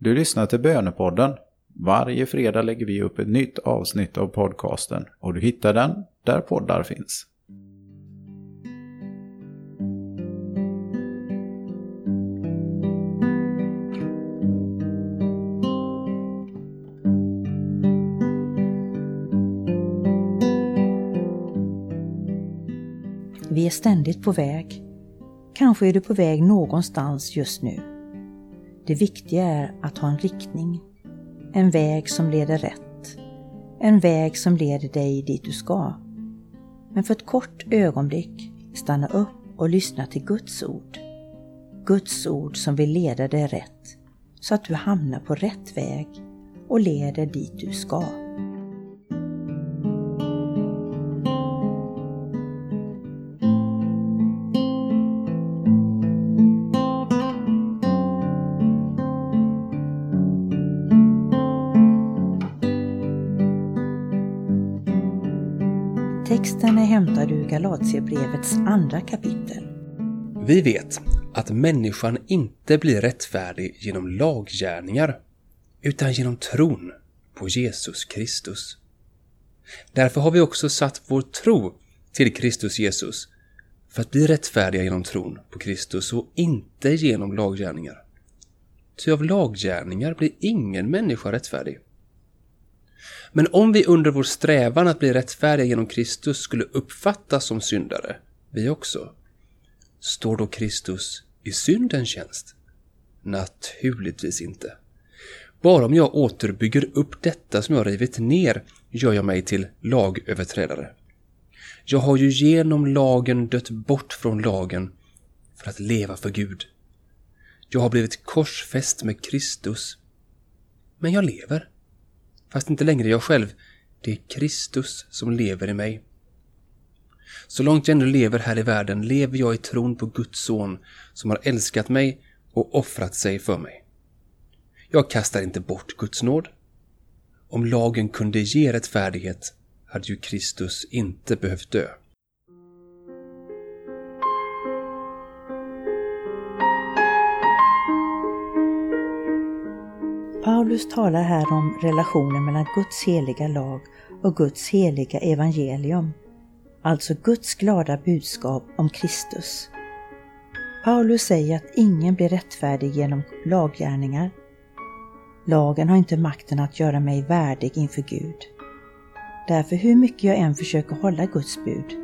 Du lyssnar till Bönepodden. Varje fredag lägger vi upp ett nytt avsnitt av podcasten och du hittar den där poddar finns. Vi är ständigt på väg. Kanske är du på väg någonstans just nu. Det viktiga är att ha en riktning. En väg som leder rätt. En väg som leder dig dit du ska. Men för ett kort ögonblick stanna upp och lyssna till Guds ord. Guds ord som vill leda dig rätt så att du hamnar på rätt väg och leder dit du ska. Texten är hämtad ur Galatierbrevets andra kapitel. Vi vet att människan inte blir rättfärdig genom laggärningar, utan genom tron på Jesus Kristus. Därför har vi också satt vår tro till Kristus Jesus för att bli rättfärdiga genom tron på Kristus och inte genom laggärningar. Ty av laggärningar blir ingen människa rättfärdig. Men om vi under vår strävan att bli rättfärdiga genom Kristus skulle uppfattas som syndare, vi också, står då Kristus i syndens tjänst? Naturligtvis inte. Bara om jag återbygger upp detta som jag rivit ner gör jag mig till lagöverträdare. Jag har ju genom lagen dött bort från lagen för att leva för Gud. Jag har blivit korsfäst med Kristus. Men jag lever. Fast inte längre jag själv. Det är Kristus som lever i mig. Så långt jag ännu lever här i världen lever jag i tron på Guds son som har älskat mig och offrat sig för mig. Jag kastar inte bort Guds nåd. Om lagen kunde ge rättfärdighet hade ju Kristus inte behövt dö. Paulus talar här om relationen mellan Guds heliga lag och Guds heliga evangelium, alltså Guds glada budskap om Kristus. Paulus säger att ingen blir rättfärdig genom laggärningar. Lagen har inte makten att göra mig värdig inför Gud. Därför hur mycket jag än försöker hålla Guds bud,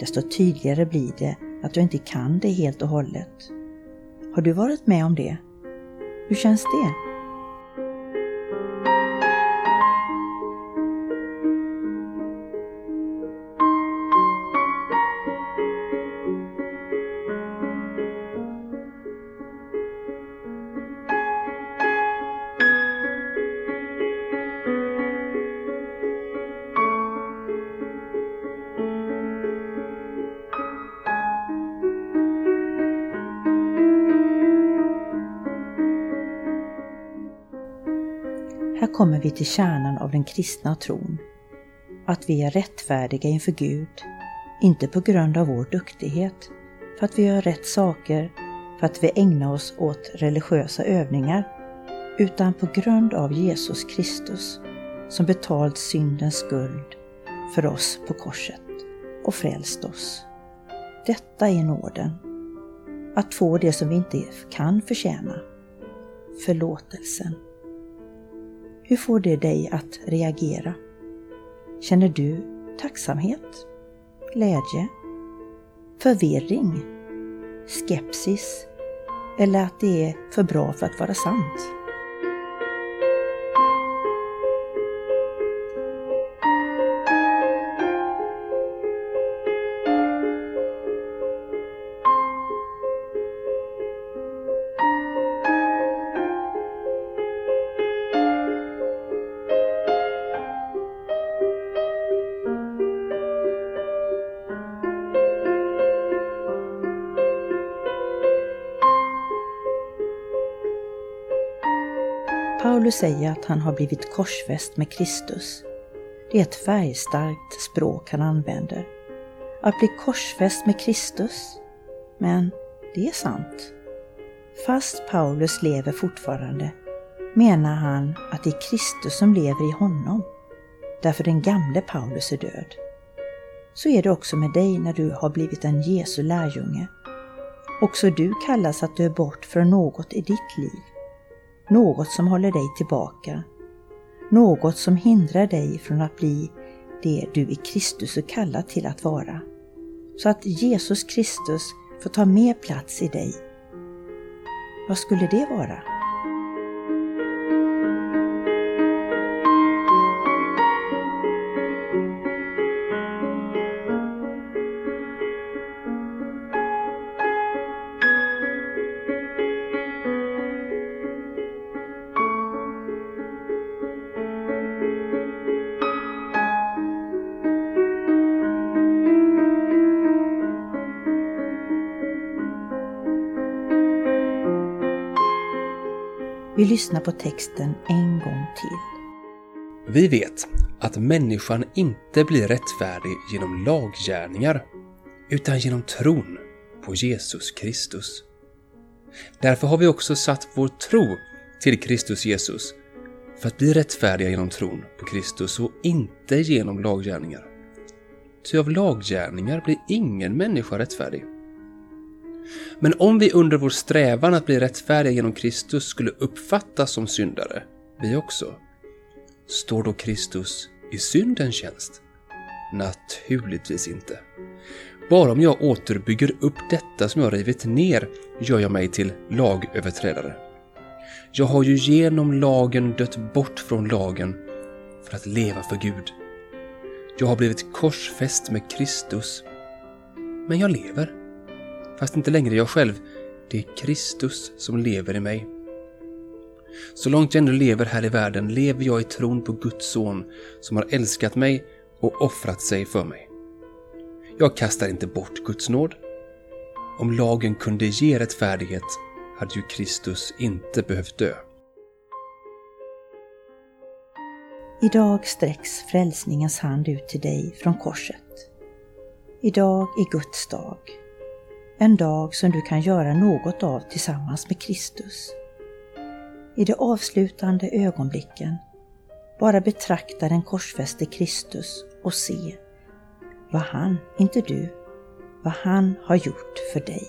desto tydligare blir det att jag inte kan det helt och hållet. Har du varit med om det? Hur känns det? Här kommer vi till kärnan av den kristna tron. Att vi är rättfärdiga inför Gud, inte på grund av vår duktighet, för att vi gör rätt saker, för att vi ägnar oss åt religiösa övningar, utan på grund av Jesus Kristus. Som betalt syndens skuld. För oss på korset. Och frälst oss. Detta är nåden, att få det som vi inte kan förtjäna, förlåtelsen. Hur får det dig att reagera? Känner du tacksamhet? Glädje? Förvirring? Skepsis? Eller att det är för bra för att vara sant? Paulus säger att han har blivit korsfäst med Kristus. Det är ett färgstarkt språk han använder. Att bli korsfäst med Kristus. Men det är sant. Fast Paulus lever fortfarande menar han att det är Kristus som lever i honom, därför den gamle Paulus är död. Så är det också med dig när du har blivit en Jesu lärjunge. Också du kallas att dö bort från något i ditt liv, något som håller dig tillbaka, något som hindrar dig från att bli det du i Kristus är kallad till att vara. Så att Jesus Kristus får ta mer plats i dig. Vad skulle det vara? Vi lyssnar på texten en gång till. Vi vet att människan inte blir rättfärdig genom laggärningar, utan genom tron på Jesus Kristus. Därför har vi också satt vår tro till Kristus Jesus, för att bli rättfärdiga genom tron på Kristus och inte genom laggärningar. Ty av laggärningar blir ingen människa rättfärdig. Men om vi under vår strävan att bli rättfärdiga genom Kristus skulle uppfattas som syndare, vi också, står då Kristus i syndens tjänst? Naturligtvis inte. Bara om jag återbygger upp detta som jag rivit ner gör jag mig till lagöverträdare. Jag har ju genom lagen dött bort från lagen för att leva för Gud. Jag har blivit korsfäst med Kristus. Men jag lever. Fast inte längre jag själv. Det är Kristus som lever i mig. Så långt jag ännu lever här i världen lever jag i tron på Guds son som har älskat mig och offrat sig för mig. Jag kastar inte bort Guds nåd. Om lagen kunde ge rättfärdighet hade ju Kristus inte behövt dö. Idag sträcks frälsningens hand ut till dig från korset. Idag är Guds dag. En dag som du kan göra något av tillsammans med Kristus. I de avslutande ögonblicken bara betrakta den korsfäste Kristus och se vad han, inte du, vad han har gjort för dig.